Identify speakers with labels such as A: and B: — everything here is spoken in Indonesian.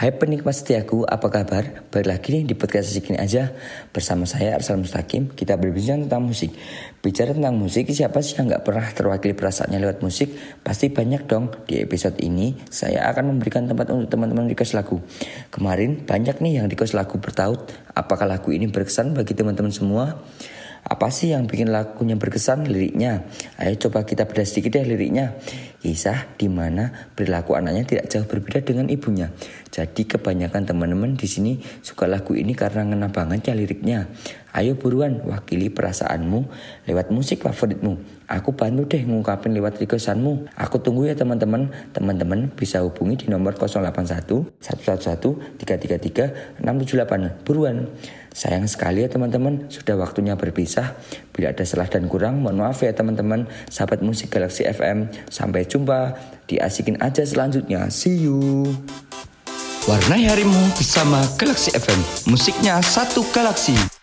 A: Hai penikmat setiaku, apa kabar? Balik lagi di podcast segini aja Bersama saya Arsal Mustaqim Kita berbincang tentang musik Bicara tentang musik, siapa sih yang gak pernah terwakili perasaannya lewat musik? Pasti banyak dong Di episode ini, saya akan memberikan tempat untuk teman-teman request lagu Kemarin banyak nih yang request lagu bertaut Apakah lagu ini berkesan bagi teman-teman semua? Apa sih yang bikin lagunya berkesan liriknya? Ayo coba kita bedah sedikit deh liriknya. Kisah di mana perilaku anaknya tidak jauh berbeda dengan ibunya. Jadi kebanyakan teman-teman di sini suka lagu ini karena ngena banget ya liriknya. Ayo buruan wakili perasaanmu lewat musik favoritmu. Aku bantu deh ngungkapin lewat requestanmu. Aku tunggu ya teman-teman. Teman-teman bisa hubungi di nomor 081 111 333 678. Buruan. Sayang sekali ya teman-teman, sudah waktunya berpisah. Bila ada salah dan kurang, mohon maaf ya teman-teman. Sahabat musik Galaxy FM, sampai jumpa di Asikin Aja selanjutnya. See you. Warnai harimu bersama Galaxy FM, musiknya satu galaksi.